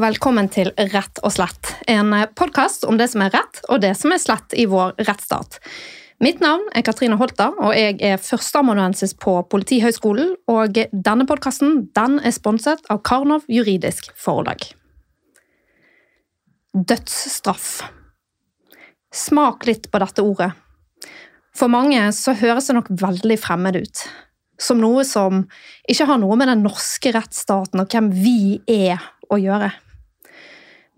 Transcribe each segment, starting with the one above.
velkommen til Rett og slett. En podkast om det som er rett og det som er slett i vår rettsstat. Mitt navn er Katrine Holter, og jeg er førsteamanuensis på Politihøgskolen. Og denne podkasten er sponset av Karnov juridisk forlag. Dødsstraff. Smak litt på dette ordet. For mange så høres det nok veldig fremmed ut. Som noe som ikke har noe med den norske rettsstaten og hvem vi er å gjøre.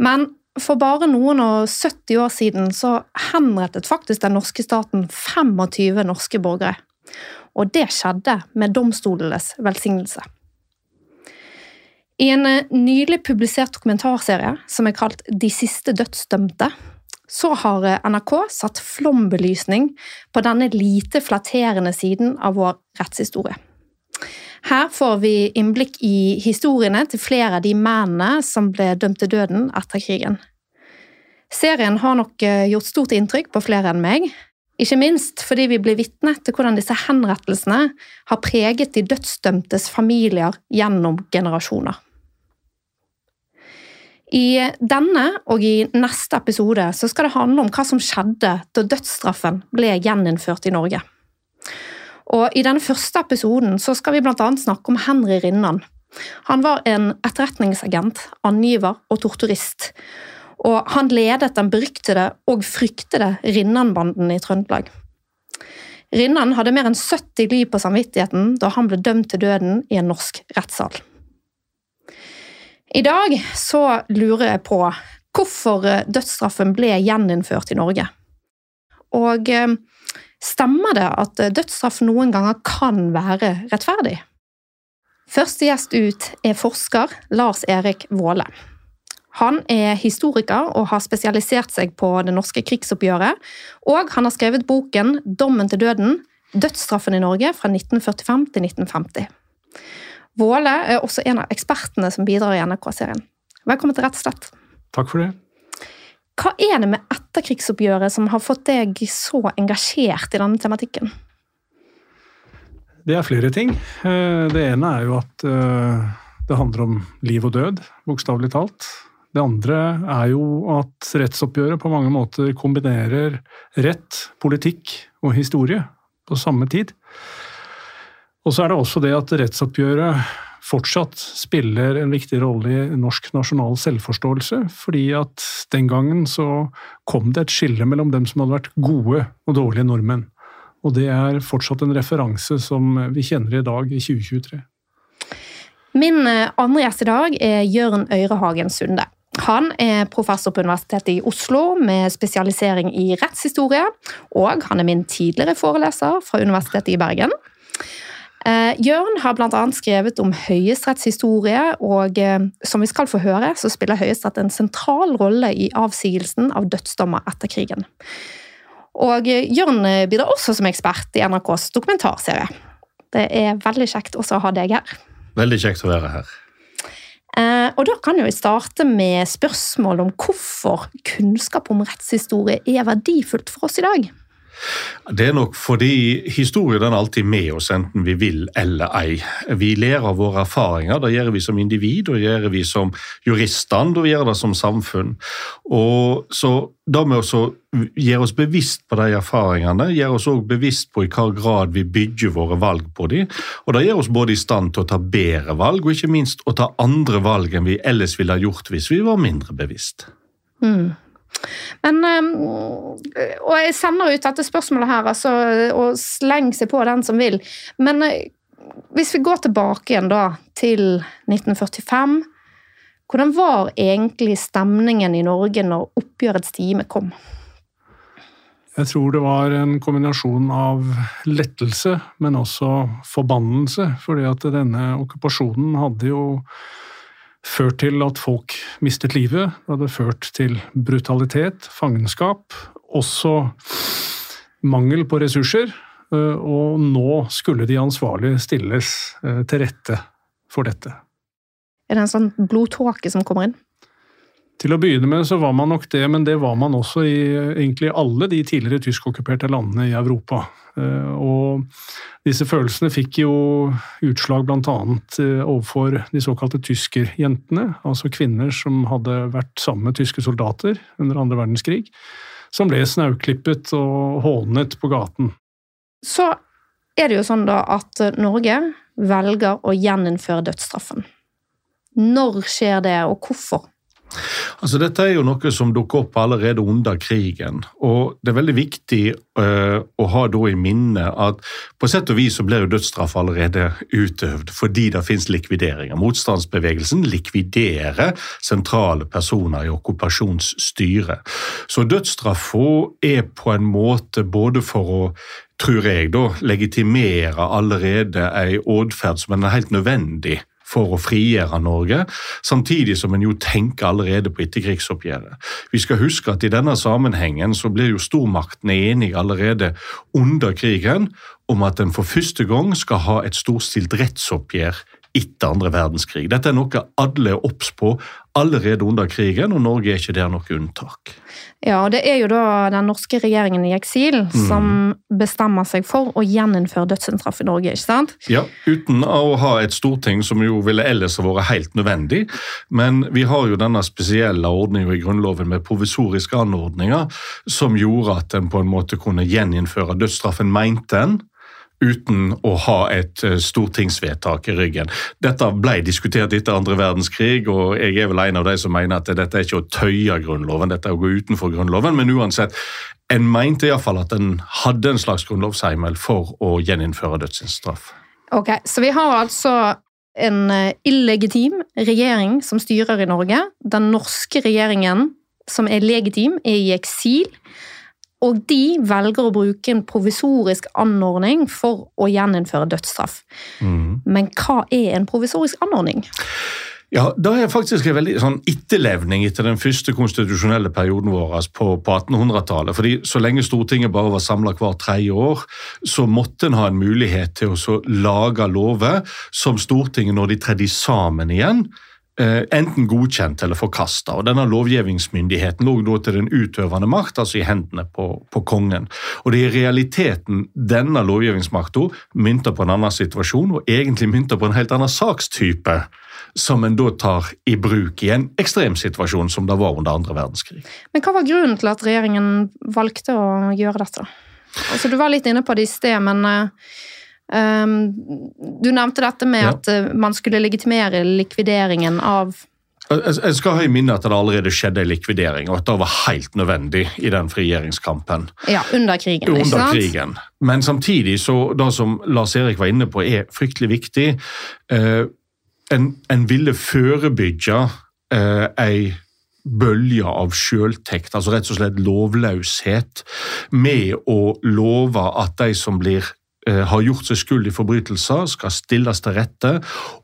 Men for bare noen og 70 år siden så henrettet faktisk den norske staten 25 norske borgere. Og det skjedde med domstolenes velsignelse. I en eh, nylig publisert dokumentarserie som er kalt De siste dødsdømte, så har eh, NRK satt flombelysning på denne lite flatterende siden av vår rettshistorie. Her får vi innblikk i historiene til flere av de mennene som ble dømt til døden etter krigen. Serien har nok eh, gjort stort inntrykk på flere enn meg, ikke minst fordi vi blir vitne til hvordan disse henrettelsene har preget de dødsdømtes familier gjennom generasjoner. I denne og i neste episode skal det handle om hva som skjedde da dødsstraffen ble gjeninnført i Norge. Og I denne første episoden så skal vi bl.a. snakke om Henry Rinnan. Han var en etterretningsagent, angiver og torturist. Og han ledet den beryktede og fryktede Rinnan-banden i Trøndelag. Rinnan hadde mer enn 70 liv på samvittigheten da han ble dømt til døden i en norsk rettssal. I dag så lurer jeg på hvorfor dødsstraffen ble gjeninnført i Norge. Og eh, Stemmer det at dødsstraff noen ganger kan være rettferdig? Første gjest ut er forsker Lars Erik Våle. Han er historiker og har spesialisert seg på det norske krigsoppgjøret, og han har skrevet boken 'Dommen til døden dødsstraffen i Norge fra 1945 til 1950'. Våle er også en av ekspertene som bidrar i NRK-serien. Velkommen til Rett og slett. Takk for det. Hva er det med etterkrigsoppgjøret som har fått deg så engasjert i denne tematikken? Det er flere ting. Eh, det ene er jo at eh, det handler om liv og død, bokstavelig talt. Det andre er jo at rettsoppgjøret på mange måter kombinerer rett, politikk og historie på samme tid. Og så er det også det at rettsoppgjøret fortsatt spiller en viktig rolle i norsk nasjonal selvforståelse, fordi at den gangen så kom det et skille mellom dem som hadde vært gode og dårlige nordmenn. Og det er fortsatt en referanse som vi kjenner i dag, i 2023. Min eh, andre gjest i dag er Jørn Øyrehagen Sunde. Han er professor på Universitetet i Oslo med spesialisering i rettshistorie, og han er min tidligere foreleser fra Universitetet i Bergen. Eh, Jørn har bl.a. skrevet om Høyesteretts historie, og eh, som vi skal få høre, så spiller Høyesterett en sentral rolle i avsigelsen av dødsdommer etter krigen. Og eh, Jørn bidrar også som ekspert i NRKs dokumentarserie. Det er veldig kjekt også å ha deg her. Veldig kjekt å være her. Og da kan vi starte med spørsmål om hvorfor kunnskap om rettshistorie er verdifullt for oss i dag. Det er nok fordi historien er alltid med oss, enten vi vil eller ei. Vi ler av våre erfaringer, det gjør vi som individ, og gjør vi som juriststand, og vi gjør det som samfunn. Og så Det med å gjøre oss bevisst på de erfaringene, gjøre oss også bevisst på i hva grad vi bygger våre valg på dem, og det gjør oss både i stand til å ta bedre valg, og ikke minst å ta andre valg enn vi ellers ville ha gjort hvis vi var mindre bevisst. Mm. Men, ehm, og jeg sender ut dette spørsmålet her, altså, og slenger seg på den som vil. Men eh, hvis vi går tilbake igjen da til 1945, hvordan var egentlig stemningen i Norge når oppgjørets time kom? Jeg tror det var en kombinasjon av lettelse, men også forbannelse. Fordi at denne okkupasjonen hadde jo ført til at folk mistet livet. Det hadde ført til brutalitet, fangenskap, også mangel på ressurser. Eh, og nå skulle de ansvarlige stilles eh, til rette for dette. Er det en sånn blodtåke som kommer inn? Til å begynne med så var man nok det, men det var man også i egentlig alle de tidligere tyskokkuperte landene i Europa. Eh, og disse følelsene fikk jo utslag bl.a. Eh, overfor de såkalte tyskerjentene, altså kvinner som hadde vært sammen med tyske soldater under andre verdenskrig, som ble snauklippet og hånet på gaten. Så er det jo sånn da at Norge velger å gjeninnføre dødsstraffen. Når skjer det, og hvorfor? Altså, dette er jo noe som dukker opp allerede under krigen. og Det er veldig viktig uh, å ha da i minne at på sett og vis så blir jo dødsstraff allerede utøvd fordi det finnes likvideringer. Motstandsbevegelsen likviderer sentrale personer i okkupasjonsstyret. Så dødsstraffa er på en måte både for å tror jeg, da, legitimere allerede ei åtferd som er helt nødvendig for å frigjøre Norge, samtidig som en jo tenker allerede på etterkrigsoppgjøret. Vi skal huske at i denne sammenhengen så blir jo stormaktene enige allerede under krigen om at en for første gang skal ha et storstilt rettsoppgjør etter andre verdenskrig. Dette er noe alle er obs på allerede under krigen, og Norge er ikke der noe unntak. Ja, og Det er jo da den norske regjeringen i eksil mm. som bestemmer seg for å gjeninnføre dødsstraff i Norge, ikke sant? Ja, uten å ha et storting som jo ville ellers ha vært helt nødvendig. Men vi har jo denne spesielle ordninga i Grunnloven med provisoriske anordninger som gjorde at en på en måte kunne gjeninnføre dødsstraffen, mente en uten å ha et eh, stortingsvedtak i ryggen. Dette ble diskutert etter andre verdenskrig, og jeg er vel en av de som mener at dette er ikke å tøye Grunnloven, dette er å gå utenfor Grunnloven, men uansett, en mente iallfall at en hadde en slags grunnlovsheimel for å gjeninnføre dødsstraff. Ok, Så vi har altså en eh, illegitim regjering som styrer i Norge. Den norske regjeringen, som er legitim, er i eksil. Og de velger å bruke en provisorisk anordning for å gjeninnføre dødsstraff. Mm. Men hva er en provisorisk anordning? Ja, Da er faktisk en veldig sånn etterlevning etter den første konstitusjonelle perioden vår altså på, på 1800-tallet. Fordi Så lenge Stortinget bare var samla hvert tredje år, så måtte en ha en mulighet til å lage lover som Stortinget, når de tredde sammen igjen, enten godkjent eller forkasta. Denne lovgivningsmyndigheten lå da til den utøvende makt, altså i hendene på, på, kongen. Og Det er i realiteten denne lovgivningsmakta mynter på en annen situasjon, og egentlig mynter på en helt annen sakstype, som en da tar i bruk i en ekstremsituasjon som det var under andre verdenskrig. Men Hva var grunnen til at regjeringen valgte å gjøre dette? Altså, du var litt inne på det i sted, men Um, du nevnte dette med ja. at uh, man skulle legitimere likvideringen av jeg skal ha i minne at det allerede skjedde en likvidering, og at det var helt nødvendig i den frigjøringskampen. Ja, under krigen, under ikke sant? krigen. Men samtidig, så det som Lars Erik var inne på, er fryktelig viktig. Eh, en, en, ville forebygge eh, ei bølge av sjøltekt, altså rett og slett lovløshet, med å love at de som blir Eh, har gjort seg skyld i forbrytelser, skal stilles til rette,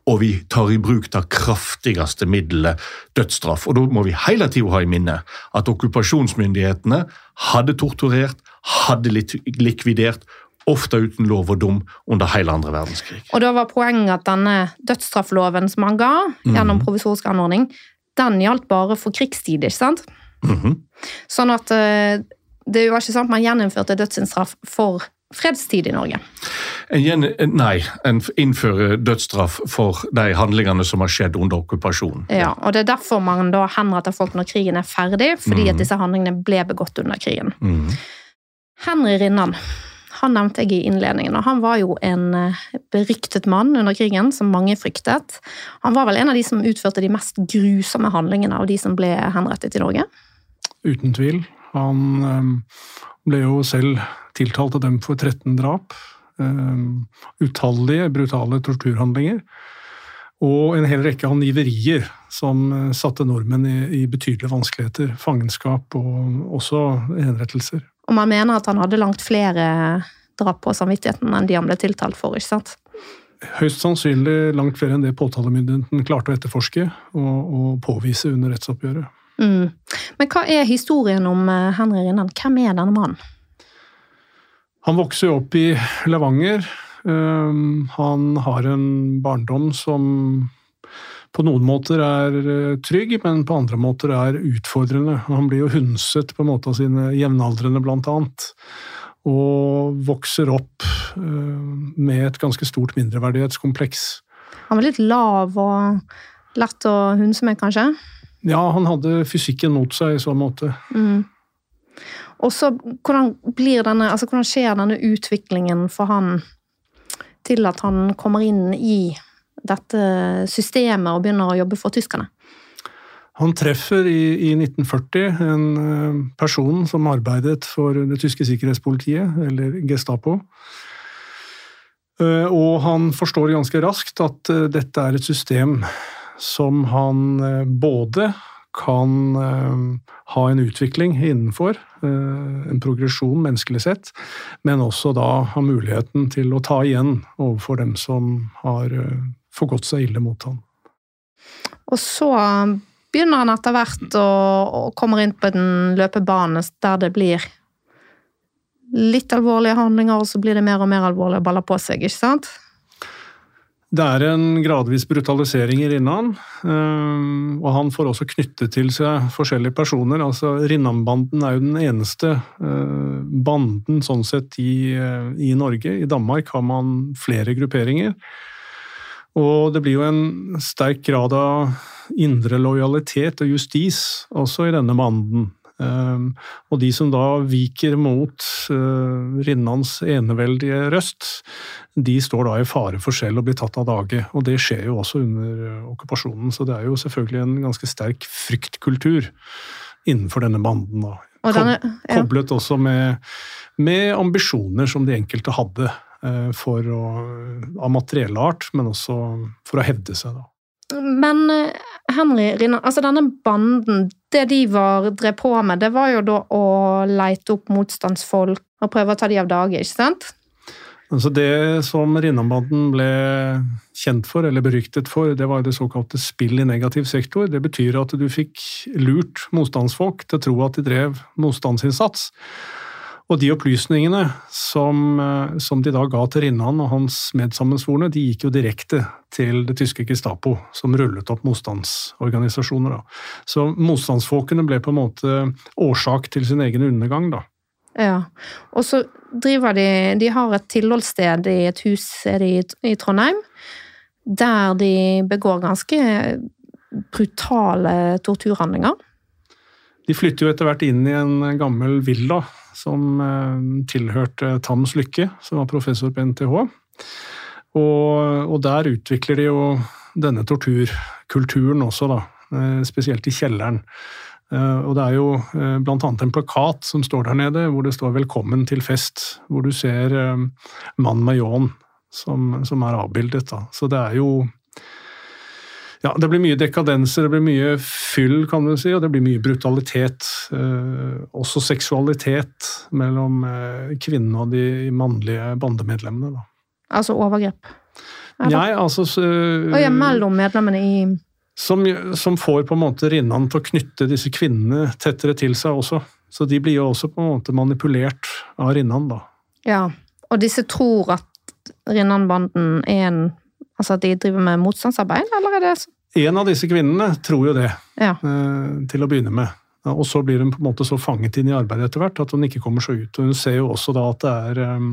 og vi tar i bruk det kraftigste middelet, dødsstraff. Og Da må vi hele tida ha i minne at okkupasjonsmyndighetene hadde torturert, hadde likvidert, ofte uten lov og dom, under hele andre verdenskrig. Og Da var poenget at denne dødsstraffloven som han ga gjennom mm -hmm. provisorisk anordning, den gjaldt bare for krigstid, ikke sant? Mm -hmm. Sånn at eh, det var ikke sant man gjeninnførte dødsstraff for fredstid i Norge? En, nei, en innfører dødsstraff for de handlingene som har skjedd under okkupasjonen. Ja, og Det er derfor man da henretter folk når krigen er ferdig, fordi mm. at disse handlingene ble begått under krigen. Mm. Henry Rinnan han nevnte jeg i innledningen, og han var jo en eh, beryktet mann under krigen, som mange fryktet. Han var vel en av de som utførte de mest grusomme handlingene av de som ble henrettet i Norge? Uten tvil. Han um, ble jo selv tiltalt og dømt for 13 drap. Um, utallige brutale torturhandlinger. Og en hel rekke angiverier som uh, satte nordmenn i, i betydelige vanskeligheter. Fangenskap og også henrettelser. Og man mener at han hadde langt flere drap på samvittigheten enn de han ble tiltalt for, ikke sant? Høyst sannsynlig langt flere enn det påtalemyndigheten klarte å etterforske og, og påvise under rettsoppgjøret. Mm. Men hva er historien om uh, Henry Rinnan? Hvem er denne mannen? Han vokser opp i Levanger. Um, han har en barndom som på noen måter er eh, trygg, men på andre måter er utfordrende. Han blir jo hundset på en måte av sine jevnaldrende, blant annet. Og vokser opp eh, med et ganske stort mindreverdighetskompleks. Han var litt lav og lett å hunse med, kanskje? Ja, han hadde fysikken mot seg i så måte. Mm. Og så, hvordan, blir denne, altså, hvordan skjer denne utviklingen for han til at han kommer inn i dette systemet og begynner å jobbe for tyskerne? Han treffer i, i 1940 en eh, person som arbeidet for det tyske sikkerhetspolitiet, eller Gestapo. Eh, og han forstår ganske raskt at eh, dette er et system som han både kan ha en utvikling innenfor, en progresjon menneskelig sett, men også da ha muligheten til å ta igjen overfor dem som har forgått seg ille mot ham. Og så begynner han etter hvert å, og kommer inn på en løpebane der det blir litt alvorlige handlinger, og så blir det mer og mer alvorlig og baller på seg, ikke sant? Det er en gradvis brutalisering i Rinnan, eh, og han får også knyttet til seg forskjellige personer. altså Rinnan-banden er jo den eneste eh, banden sånn sett i, eh, i Norge. I Danmark har man flere grupperinger. Og det blir jo en sterk grad av indre lojalitet og justis også i denne banden. Um, og de som da viker mot uh, Rinnans eneveldige røst, de står da i fare for selv å bli tatt av dage. Og det skjer jo også under uh, okkupasjonen, så det er jo selvfølgelig en ganske sterk fryktkultur innenfor denne banden. da. Denne, ja. Koblet også med, med ambisjoner som de enkelte hadde. Eh, for å, av materiell art, men også for å hevde seg. Da. Men Henry Rinnan, altså denne banden, det de var, drev på med, det var jo da å leite opp motstandsfolk og prøve å ta de av dage, ikke sant? Altså det som Rinnanbanden ble kjent for, eller beryktet for, det var det såkalte spill i negativ sektor. Det betyr at du fikk lurt motstandsfolk til å tro at de drev motstandsinnsats. Og de opplysningene som, eh, som, de da ga til Rinnan og hans medsammensvorne, de gikk jo direkte til det tyske Gestapo, som rullet opp motstandsorganisasjoner. Da. Så motstandsfolkene ble på en måte årsak til sin egen undergang, da. Ja, og så driver de De har et tilholdssted i et hus i, i Trondheim, der de begår ganske brutale torturhandlinger. De flytter jo etter hvert inn i en gammel villa som eh, tilhørte Tams Lykke, som var professor på NTH. Og, og der utvikler de jo denne torturkulturen også, da. Eh, spesielt i kjelleren. Eh, og det er jo annet en plakat som står der nede, hvor det står 'Velkommen til fest', hvor du ser mannen med ljåen som, som, er avbildet. Da. Så det er jo ja, det blir mye dekadenser, det blir mye fyll, kan du si, og det blir mye brutalitet. Eh, også seksualitet mellom eh, kvinnene og de mannlige bandemedlemmene. Da. Altså overgrep? Nei, altså Og ja, mellom medlemmene i som, som, får på en måte rinnene til å knytte disse kvinnene tettere til seg også. Så de blir jo også på en måte manipulert av Rinnan, da. Ja, og disse tror at Rinnan-banden er en Altså at de driver med motstandsarbeid, eller er det sånn? En av disse kvinnene tror jo det, ja. Eh, til å begynne med. Og så blir hun på en måte så fanget inn i arbeidet etter hvert at hun ikke kommer så ut. Og hun ser jo også da at det er um,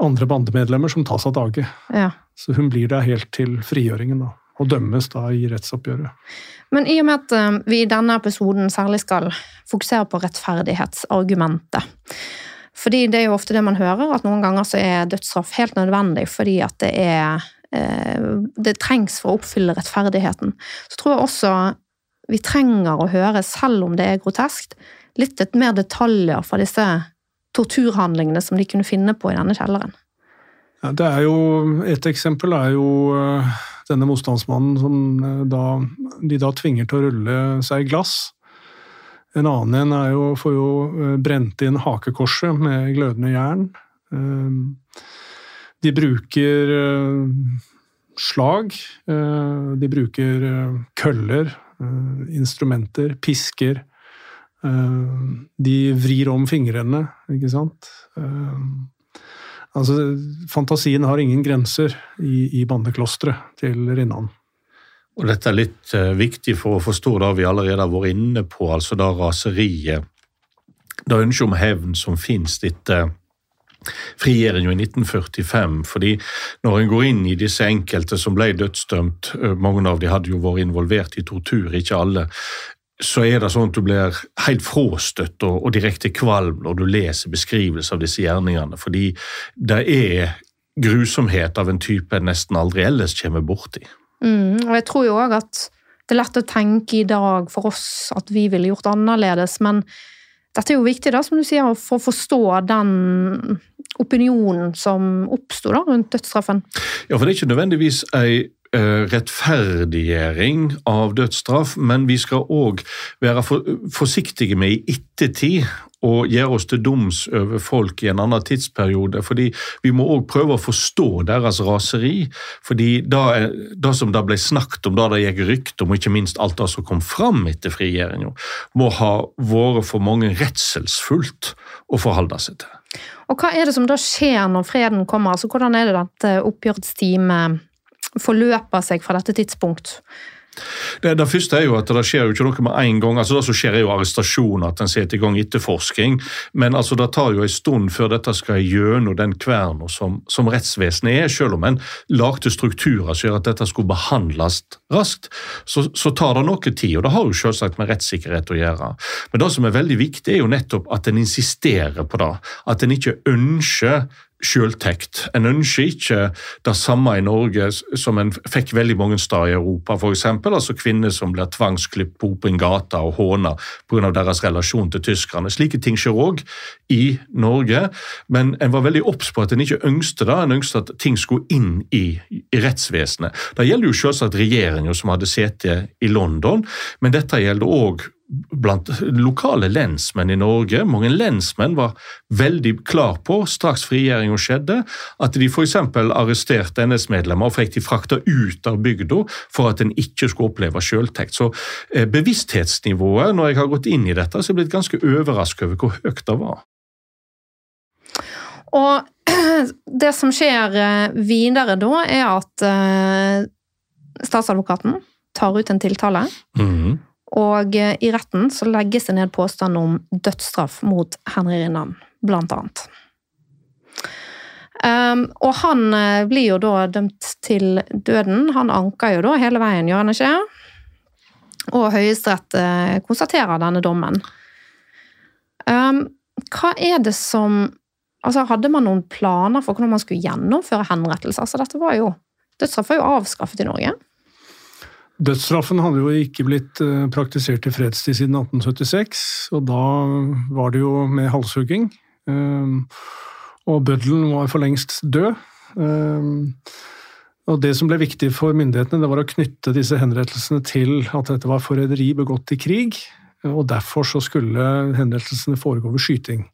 andre bandemedlemmer som tas av dage. Ja. Så hun blir der helt til frigjøringen, da. Og dømmes da i rettsoppgjøret. Men i og med at um, vi i denne episoden særlig skal fokusere på rettferdighetsargumentet fordi det er jo ofte det man hører, at noen ganger så er dødsstraff helt nødvendig fordi at det er eh, Det trengs for å oppfylle rettferdigheten. Så tror jeg også vi trenger å høre, selv om det er groteskt, litt mer detaljer fra disse torturhandlingene som de kunne finne på i denne kjelleren. Ja, det er jo, Et eksempel er jo eh, denne motstandsmannen som eh, da, de da tvinger til å rulle seg i glass. En annen en jo, får jo eh, brent inn hakekorset med glødende jern. Eh, de bruker eh, slag. De bruker køller, instrumenter, pisker. De vrir om fingrene, ikke sant. Altså, fantasien har ingen grenser i, i bandeklosteret til Rinnan. Og dette er litt viktig for å forstå det vi allerede har vært inne på, altså da raseriet. Det ønsket om hevn som finnes etter frigjøringen i 1945. fordi når en går inn i disse enkelte som ble dødsdømt, uh, mange av de hadde jo vært involvert i tortur, ikke alle, så er det sånn at du blir helt fråstøtt og, og direkte kvalm når du leser beskrivelser av disse gjerningene, fordi det er grusomhet av en type en nesten aldri ellers kommer borti. Mm, og jeg tror jo òg at det er lett å tenke i dag for oss at vi ville gjort annerledes, men dette er jo viktig, da, som du sier, for å forstå den opinionen som oppsto rundt dødsstraffen. Ja, for det er ikke nødvendigvis ei Eh, rettferdiggjøring av dødsstraff, men vi skal òg være forsiktige med i ettertid å gjøre oss til doms over folk i en annen tidsperiode. fordi Vi må òg prøve å forstå deres raseri. fordi Det, det som det ble snakket om, det det gikk rykte om, og ikke minst alt det som kom fram etter frigjøringa, må ha vært for mange redselsfullt å forholde seg til. Og Hva er det som da skjer når freden kommer? Altså, Hvordan er det at oppgjørets time forløper seg fra dette tidspunkt? Det, det, første er jo at det skjer jo ikke noe med en gang. altså Det som skjer er jo arrestasjon, at en setter i gang etterforsking. Men altså det tar jo en stund før dette skal gjennom den kverna som, som, rettsvesenet er. Selv om en lagde strukturer som gjør at dette skulle behandles raskt, så, så, tar det noe tid. Og det har jo selvsagt med rettssikkerhet å gjøre. Men det som er veldig viktig, er jo nettopp at en insisterer på det. At en ikke ønsker selvtekt. En ønsker ikke det samme i Norge som en fikk veldig mange steder i Europa. F.eks. Altså kvinner som blir tvangsklippet på åpen gate og håna pga. deres relasjon til tyskerne. Slike ting skjer òg i Norge, men en var veldig obs på at en ikke ønsket det. En ønsket at ting skulle inn i, i rettsvesenet. Det gjelder jo selvsagt regjeringa som hadde sete i London, men dette gjelder òg blant lokale lensmenn i Norge. Mange lensmenn var veldig klar på, straks frigjøringa skjedde, at de f.eks. arresterte NS-medlemmer og fikk de frakta ut av bygda for at en ikke skulle oppleve sjøltekt. Så eh, bevissthetsnivået, når jeg har gått inn i dette, så er jeg blitt ganske overrasket over hvor høyt det var. Og det som skjer eh, videre da, er at uh, statsadvokaten tar ut en tiltale. Mm -hmm. Og eh, i retten så legges det ned påstand om dødsstraff mot Henry Rinnan, blant annet. Um, og han eh, blir jo da dømt til døden. Han anker jo da hele veien, gjør han ikke? Og Høyesterett uh, konstaterer denne dommen. Um, hva er det som Altså, hadde man noen planer for hvordan man skulle gjennomføre henrettelse? Altså, dette var jo Dødsstraff var jo avskaffet i Norge. Dødsstraffen hadde jo ikke blitt eh, praktisert i fredstid siden 1876, og da var det jo med halshugging. Ehm, og bøddelen var for lengst død. Ehm, og Det som ble viktig for myndighetene, det var å knytte disse henrettelsene til at dette var forræderi begått i krig, og derfor så skulle henrettelsene foregå ved skyting.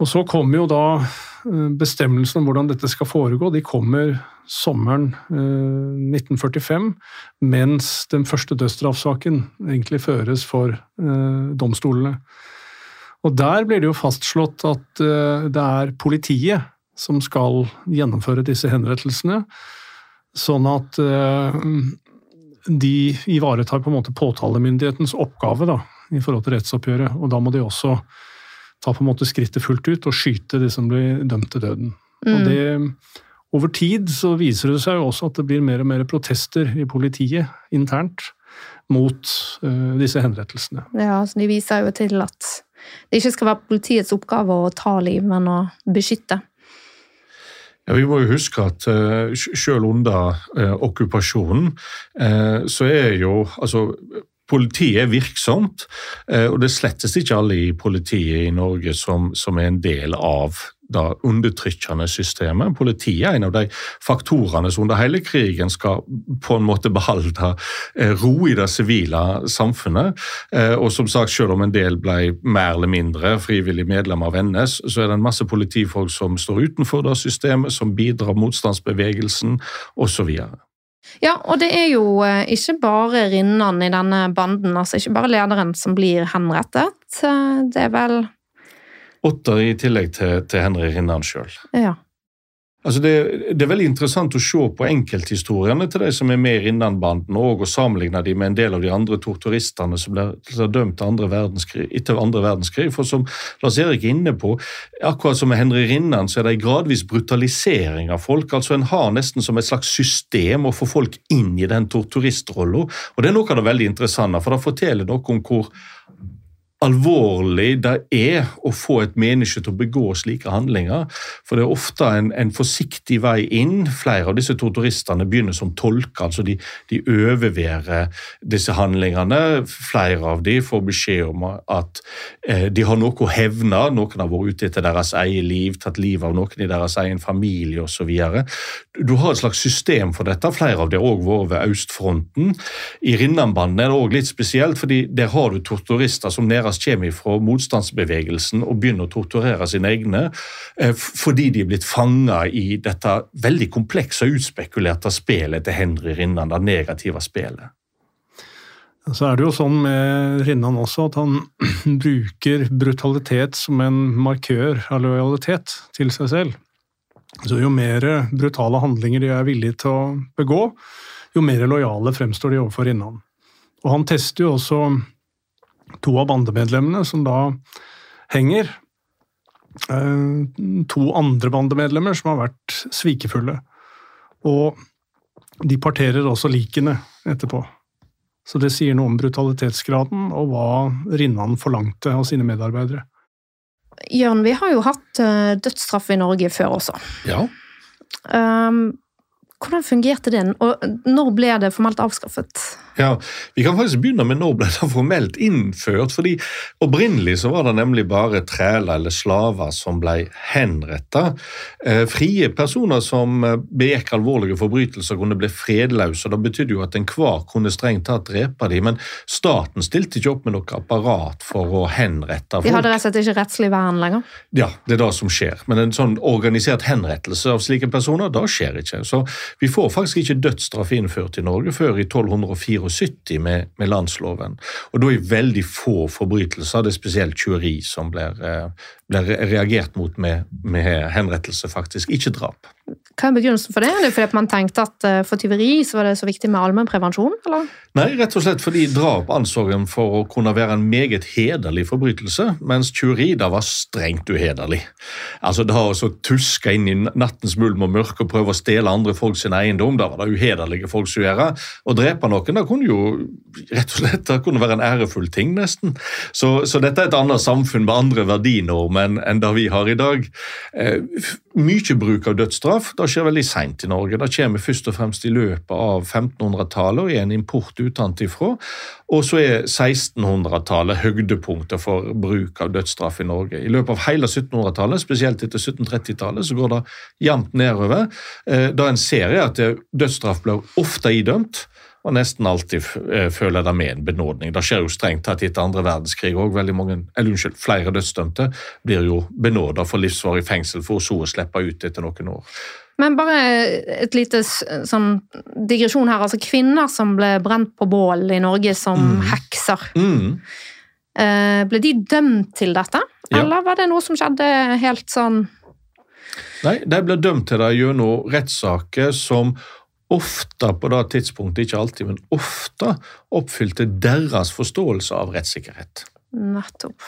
Og Så kom jo da bestemmelsene om hvordan dette skal foregå. De kommer sommeren 1945, eh, mens den første dødsstraffsaken egentlig føres for eh, domstolene. Og Der blir det jo fastslått at det er politiet som skal gjennomføre disse henrettelsene, sånn at de ivaretar på en måte påtalemyndighetens oppgave da, i forhold til rettsoppgjøret. Og da må de også ta på en måte skrittet fullt ut og skyte de som blir dømt til døden. Mm. Og det, over tid så viser det seg jo også at det blir mer og mer protester i politiet internt mot uh, disse henrettelsene. Ja, så De viser jo til at det ikke skal være politiets oppgave å ta liv, men å beskytte. Ja, Vi må jo huske at uh, selv under uh, okkupasjonen uh, så er jo altså Politiet er virksomt, eh, og det slettes ikke alle i politiet i Norge som, som er en del av det undertrykkende systemet. Politiet er en av de faktorene som under hele krigen skal på en måte beholde eh, ro i det sivile samfunnet. Eh, og som sagt, selv om en del ble mer eller mindre frivillig medlem av NS, så er det en masse politifolk som står utenfor det systemet, som bidrar motstandsbevegelsen osv. Ja, og det er jo eh, ikke bare Rinnan i denne banden, altså ikke bare lederen som blir henrettet. Eh, det er vel Åtter i tillegg til, til Henry Rinnan sjøl. Ja. Altså det, det, er veldig interessant å se på enkelthistoriene til de som er med i Rinnanbanden, og, og sammenligne dem med en del av de andre torturistene som ble dømt andre etter andre verdenskrig. For som Lars Erik er inne på, akkurat som med Henry Rinnan, så er det en gradvis brutalisering av folk. altså En har nesten som et slags system å få folk inn i den torturistrollen, Og det er noe av det veldig interessante, for det forteller noe om hvor alvorlig det er å få et menneske til å begå slike handlinger. For det er ofte en, en forsiktig vei inn. Flere av disse torturistene begynner som tolker, altså de, de overværer disse handlingene. Flere av de får beskjed om at eh, de har noe å hevne. Noen har vært ute etter deres eget liv, tatt livet av noen i deres egen familie osv. Du har et slags system for dette. Flere av dem har òg vært ved østfronten. I Rinnanbanden er det òg litt spesielt, fordi der har du torturister som nærmest kommer fra motstandsbevegelsen og begynner å torturere sine egne eh, fordi de er blitt fanga i dette veldig komplekse og utspekulerte spillet til Henry Rinnan, det negative spillet. Så er det jo sånn med Rinnan også at han bruker brutalitet som en markør av lojalitet til seg selv. Så jo mer brutale handlinger de er villige til å begå, jo mer lojale fremstår de overfor Rinnan. Og han tester jo også to av bandemedlemmene som da henger. Eh, to andre bandemedlemmer som har vært svikefulle. Og de parterer også likene etterpå. Så det sier noe om brutalitetsgraden og hva Rinnan forlangte av sine medarbeidere. Jørn, vi har jo hatt eh, dødsstraff i Norge før også. Ja. Um, hvordan fungerte det, og når ble det formelt avskaffet? Ja, Vi kan faktisk begynne med når ble det formelt innført. fordi Opprinnelig så var det nemlig bare træler eller slaver som ble henrettet. Eh, frie personer som eh, begikk alvorlige forbrytelser, kunne bli fredløse. Det betydde jo at enhver kunne strengt tatt drepe dem, men staten stilte ikke opp med noe apparat for å henrette folk. De hadde rett og slett ikke rettslig vern lenger? Ja, det er det som skjer. Men en sånn organisert henrettelse av slike personer, det skjer ikke. Så vi får faktisk ikke dødsstraff innført i Norge før i 1204 1974 med, med, landsloven. Og da i veldig få forbrytelser, det er spesielt tyveri som blir, blir reagert mot med, med, henrettelse, faktisk, ikke drap. Hva er begrunnelsen for det? Er det fordi man tenkte at eh, for tyveri så var det så viktig med allmennprevensjon? Nei, rett og slett fordi drap anså en for å kunne være en meget hederlig forbrytelse, mens tyveri da var strengt uhederlig. Altså, Det har å tuske inn i nattens mulm og mørke og prøve å stjele andre folk sin eiendom, da var det uhederlige folk som gjorde. Å drepe noen da kunne jo rett og slett da kunne være en ærefull ting, nesten. Så, så dette er et annet samfunn med andre verdinormer enn, en det vi har i dag. Eh, mye bruk av dødsstraff det skjer veldig seint i Norge. Det kommer først og fremst i løpet av 1500-tallet og er en import utenfra. Og så er 1600-tallet høydepunktet for bruk av dødsstraff i Norge. I løpet av hele 1700-tallet, spesielt etter 1730-tallet, så går det jevnt nedover. Eh, da en ser er at dødsstraff blir ofte idømt og nesten alltid eh, føler det med en benådning. Det skjer jo strengt tatt etter andre verdenskrig òg. Unnskyld, flere dødsdømte blir jo benåda for livsvarig fengsel for så å slippe ut etter noen år. Men bare et lite sånn digresjon her. altså Kvinner som ble brent på bål i Norge som mm. hekser. Mm. Eh, ble de dømt til dette, ja. eller var det noe som skjedde helt sånn Nei, de ble dømt til det gjennom rettssaker som ofte på det tidspunktet, ikke alltid, men ofte oppfylte deres forståelse av rettssikkerhet. Nettopp.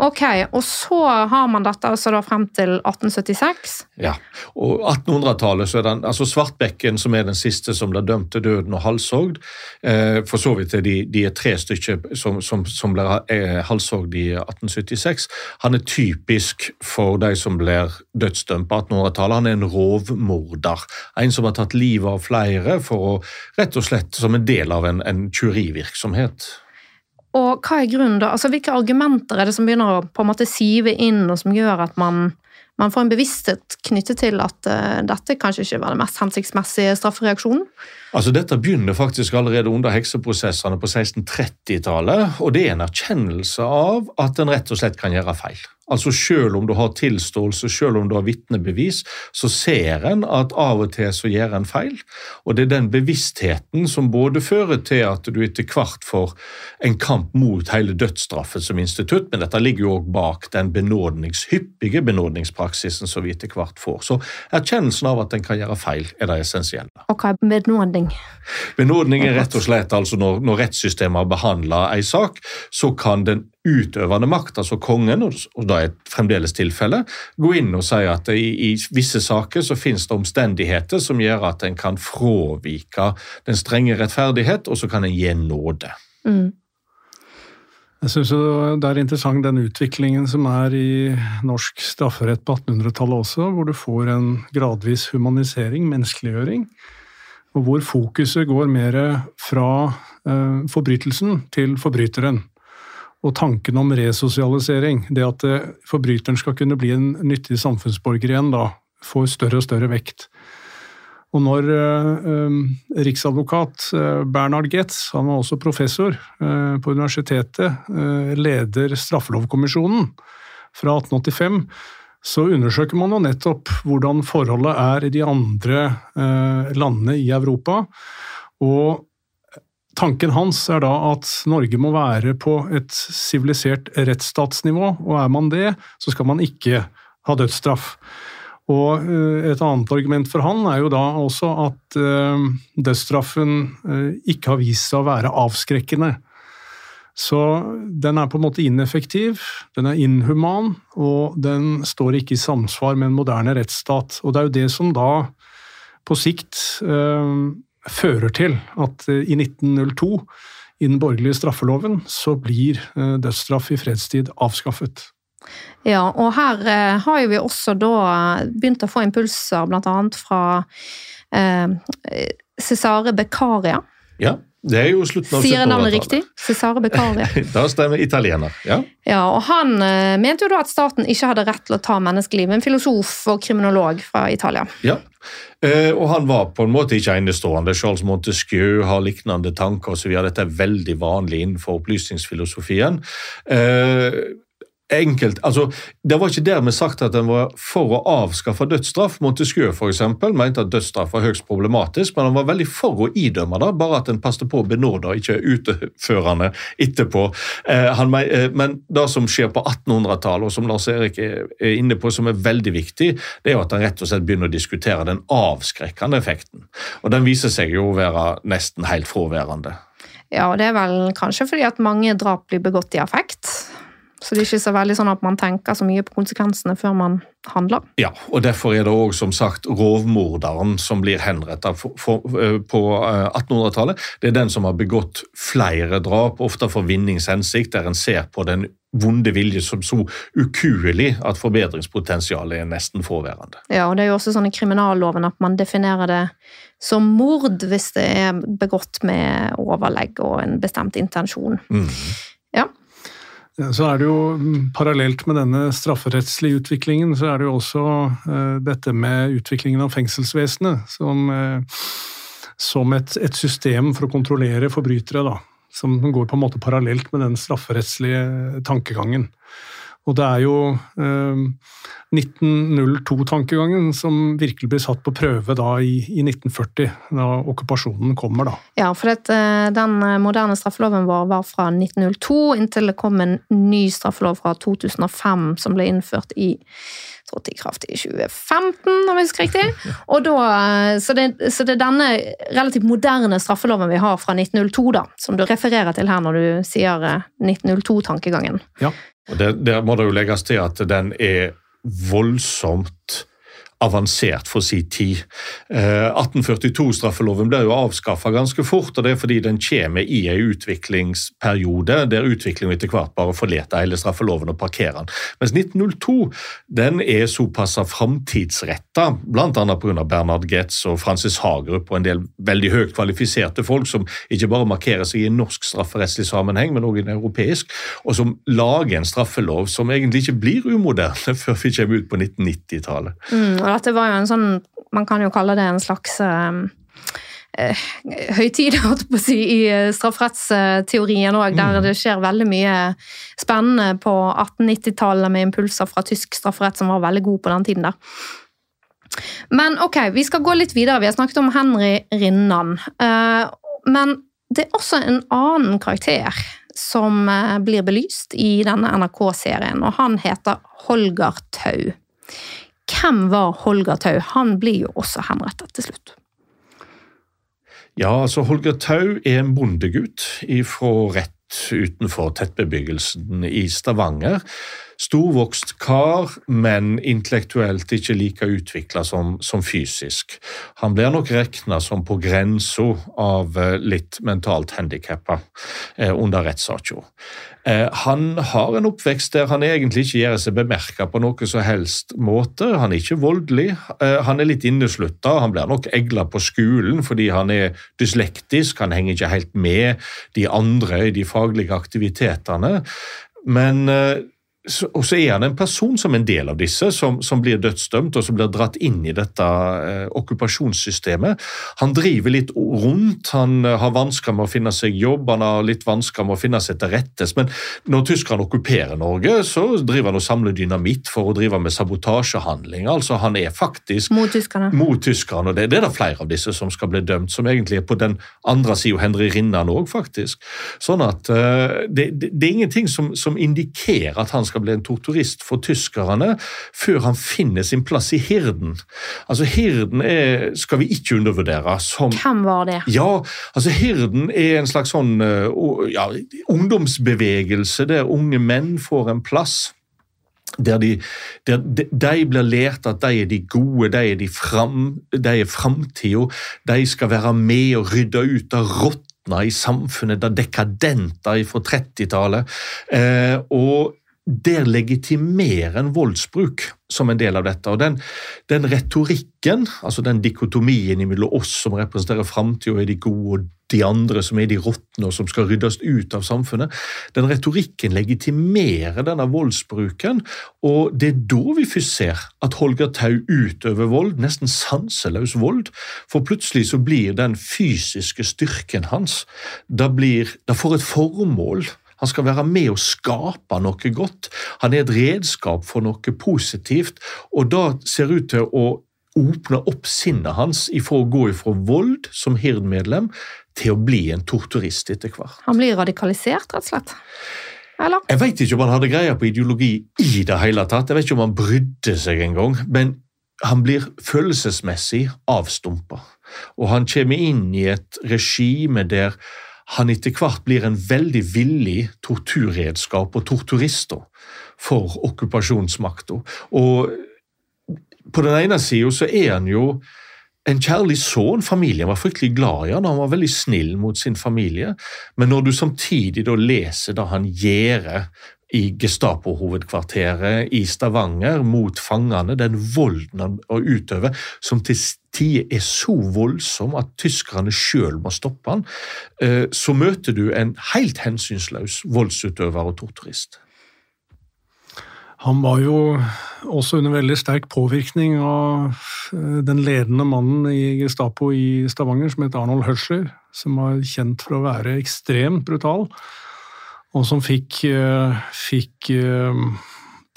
Ok, og så har man dette altså da frem til 1876? Ja, og 1800-tallet så er den, altså Svartbekken, som er den siste som ble dømt til døden og halshogd eh, For så vidt er de, de er tre stykker som, som, som ble eh, halshogd i 1876. Han er typisk for de som blir dødsdømt på 1800-tallet. Han er en rovmorder. En som har tatt livet av flere for å, rett og slett som en del av en, en tyverivirksomhet. Og hva er grunnen da? Altså, Hvilke argumenter er det som begynner å på en måte sive inn, og som gjør at man, man får en bevissthet knyttet til at uh, dette kanskje ikke var den mest hensiktsmessige straffereaksjonen? Altså, Dette begynner faktisk allerede under hekseprosessene på 1630-tallet, og det er en erkjennelse av at en rett og slett kan gjøre feil. Altså Selv om du har tilståelse, selv om du har vitnebevis, så ser en at av og til så gjør en feil. Og det er den bevisstheten som både fører til at du etter hvert får en kamp mot hele dødsstraffen som institutt, men dette ligger jo også bak den benådnings, hyppige benådningspraksisen som vi etter hvert får. Så erkjennelsen av at en kan gjøre feil, er det essensielle. Og hva er benådning? Benådning er rett og slett altså når, når rettssystemet har behandla en sak, så kan den utøvende makt, altså kongen, og da er fremdeles tilfellet, gå inn og si at i, i visse saker så finnes det omstendigheter som gjør at en kan fravike den strenge rettferdighet, og så kan en gi nåde. Mm. Jeg syns det er interessant den utviklingen som er i norsk strafferett på 1800-tallet også, hvor du får en gradvis humanisering, menneskeliggjøring, og hvor fokuset går mer fra eh, forbrytelsen til forbryteren. Og tanken om resosialisering, det at eh, forbryteren skal kunne bli en nyttig samfunnsborger igjen, da, får større og større vekt. Og når eh, riksadvokat eh, Bernhard Getz, han var også professor eh, på universitetet, eh, leder straffelovkommisjonen fra 1885, så undersøker man jo nettopp hvordan forholdet er i de andre eh, landene i Europa. Og Tanken hans er da at Norge må være på et sivilisert rettsstatsnivå, og er man det, så skal man ikke ha dødsstraff. Og eh, Et annet argument for han er jo da også at eh, dødsstraffen eh, ikke har vist seg å være avskrekkende. Så den er på en måte ineffektiv, den er inhuman, og den står ikke i samsvar med en moderne rettsstat. Og det er jo det som da på sikt fører til at eh, i 1902, i den borgerlige straffeloven, så blir eh, dødsstraff i fredstid avskaffet. Ja, og her har har vi også da begynt å få impulser bl.a. fra eh, Cesare Beccaria. Ja. Det er jo slutten av Sier jeg navnet riktig? Cesare Beccaria. da stemmer italiener, ja. ja. og Han mente jo da at staten ikke hadde rett til å ta menneskeliv. En filosof og kriminolog fra Italia. Ja, og han var på en måte ikke enestående. Charles Montesquieu har lignende tanker osv. Dette er veldig vanlig innenfor opplysningsfilosofien. Enkelt, altså, Det var ikke dermed sagt at en var for å avskaffe dødsstraff. Montesquieu for eksempel, mente at dødsstraff var høyst problematisk, men han var veldig for å idømme det, bare at en passet på å benåde ikke utførende etterpå. Eh, eh, men det som skjer på 1800-tallet, og som Lars Erik er, er inne på, som er veldig viktig, det er jo at han rett og slett begynner å diskutere den avskrekkende effekten. Og Den viser seg jo å være nesten helt fraværende. Ja, og det er vel kanskje fordi at mange drap blir begått i affekt. Så det er ikke så veldig sånn at man tenker så mye på konsekvensene før man handler. Ja, og derfor er det òg som sagt rovmorderen som blir henrettet eh, på 1800-tallet. Eh, det er den som har begått flere drap, ofte for vinningshensikt, der en ser på den vonde vilje som så ukuelig at forbedringspotensialet er nesten fraværende. Ja, og det er jo også sånn i kriminalloven at man definerer det som mord hvis det er begått med overlegg og en bestemt intensjon. Mm. Ja, så er det jo mm, Parallelt med denne strafferettslige utviklingen, så er det jo også uh, dette med utviklingen av fengselsvesenet som, uh, som et, et, system for å kontrollere forbrytere, da. Som går på en måte parallelt med den strafferettslige tankegangen. Og det er jo eh, 1902-tankegangen som virkelig blir satt på prøve da i, i, 1940, da okkupasjonen kommer. da. Ja, for det, eh, den moderne straffeloven vår var fra 1902 inntil det kom en ny straffelov fra 2005 som ble innført i trådte i kraft i 2015, om jeg husker riktig. Og da, eh, så, det, så det er denne relativt moderne straffeloven vi har fra 1902, da, som du refererer til her når du sier 1902-tankegangen. Ja. Og det, der, må det jo legges til at den er voldsomt avansert for si tid. 1842-straffeloven eh, ble jo avskaffa ganske fort, og det er fordi den kommer i en utviklingsperiode der utviklingen etter hvert bare forlater hele straffeloven og parkerer den. Mens 1902 den er såpass framtidsretta, bl.a. pga. Bernhard Getz og Francis Hagerup og en del veldig høyt kvalifiserte folk som ikke bare markerer seg i en norsk strafferettslig sammenheng, men også i en europeisk, og som lager en straffelov som egentlig ikke blir umoderne før vi kommer ut på 1990-tallet. Mm, dette var jo en sånn Man kan jo kalle det en slags um, eh, høytid si, i eh, strafferettsteorien òg, der mm. det skjer veldig mye spennende på 1890-tallet med impulser fra tysk strafferett som var veldig god på den tiden. der. Men ok, vi skal gå litt videre. Vi har snakket om Henry Rinnan. Eh, men det er også en annen karakter som eh, blir belyst i denne NRK-serien, og han heter Holger Tau. Hvem var Holger Tau? Han blir jo også henrettet til slutt. Ja, altså Holger Tau er en bondegutt fra rett utenfor tettbebyggelsen i Stavanger Storvokst kar, men intellektuelt ikke like utvikla som, som, fysisk. Han blir nok regna som på grensa av eh, litt mentalt handikappa eh, under rettssaka. Eh, han har en oppvekst der han egentlig ikke gjør seg bemerka på noe som helst måte. Han er ikke voldelig, eh, han er litt inneslutta. Han blir nok egla på skolen fordi han er dyslektisk, han henger ikke helt med de andre i de faglige aktivitetene. Men eh, og så er han en person som en del av disse, som, som blir dødsdømt og som blir dratt inn i dette eh, okkupasjonssystemet. Han driver litt rundt, han eh, har vansker med å finne seg jobb, han har litt vansker med å finne seg til rettes. Men når tyskerne okkuperer Norge, så driver han og samler dynamitt for å drive med sabotasjehandlinger. Altså Han er faktisk mot tyskerne. Mot tyskerne og det, det, er det flere av disse som skal bli dømt, som egentlig er på den andre sida, Henry Rinnan òg, faktisk. Sånn at eh, det, det, det, er ingenting som, som indikerer at han skal skal bli en torturist for tyskerne, før han finner sin plass i Hirden. Altså Hirden er, skal vi ikke undervurdere. Som, Hvem var det? Ja, altså Hirden er en slags sånn uh, ja, ungdomsbevegelse der unge menn får en plass. Der de, der de, de, blir lært at de er de gode, de er, de fram, de er framtida. De skal være med og rydde ut av råtna i samfunnet, det dekadente fra 30-tallet. Eh, og der legitimerer en voldsbruk som en del av dette. Og den, den retorikken, altså den dikotomien mellom oss som representerer framtida, er de gode, og de andre som er de råtne og som skal ryddes ut av samfunnet, den retorikken legitimerer denne voldsbruken. Og det er da vi først ser at Holger Tau utøver vold, nesten sanseløs vold. For plutselig så blir den fysiske styrken hans da, da får et formål han skal være med å skape noe godt. Han er et redskap for noe positivt, og da ser ut til å åpne opp sinnet hans ifra å gå ifra vold som hirdmedlem til å bli en torturist etter hvert. Han blir radikalisert, rett og slett? Eller? Jeg vet ikke om han hadde greie på ideologi i det hele tatt. Jeg vet ikke om han brydde seg engang. Men han blir følelsesmessig avstumpa. Og han kommer inn i et regime der han etter hvert blir en veldig villig torturredskap og torturist for okkupasjonsmakta. Og på den ene sida så er han jo en kjærlig sønn. Familien var fryktelig glad i han, han var veldig snill mot sin familie. Men når du samtidig da leser det han gjør i Gestapo-hovedkvarteret i Stavanger mot fangene, den volden han utøver, som til tider er så voldsom at tyskerne sjøl må stoppe han, eh, så møter du en helt hensynsløs voldsutøver og torturist. Han var jo også under veldig sterk påvirkning av eh, den ledende mannen i Gestapo i Stavanger, som het Arnold Høsler, som var kjent for å være ekstremt brutal og som fikk, eh, fikk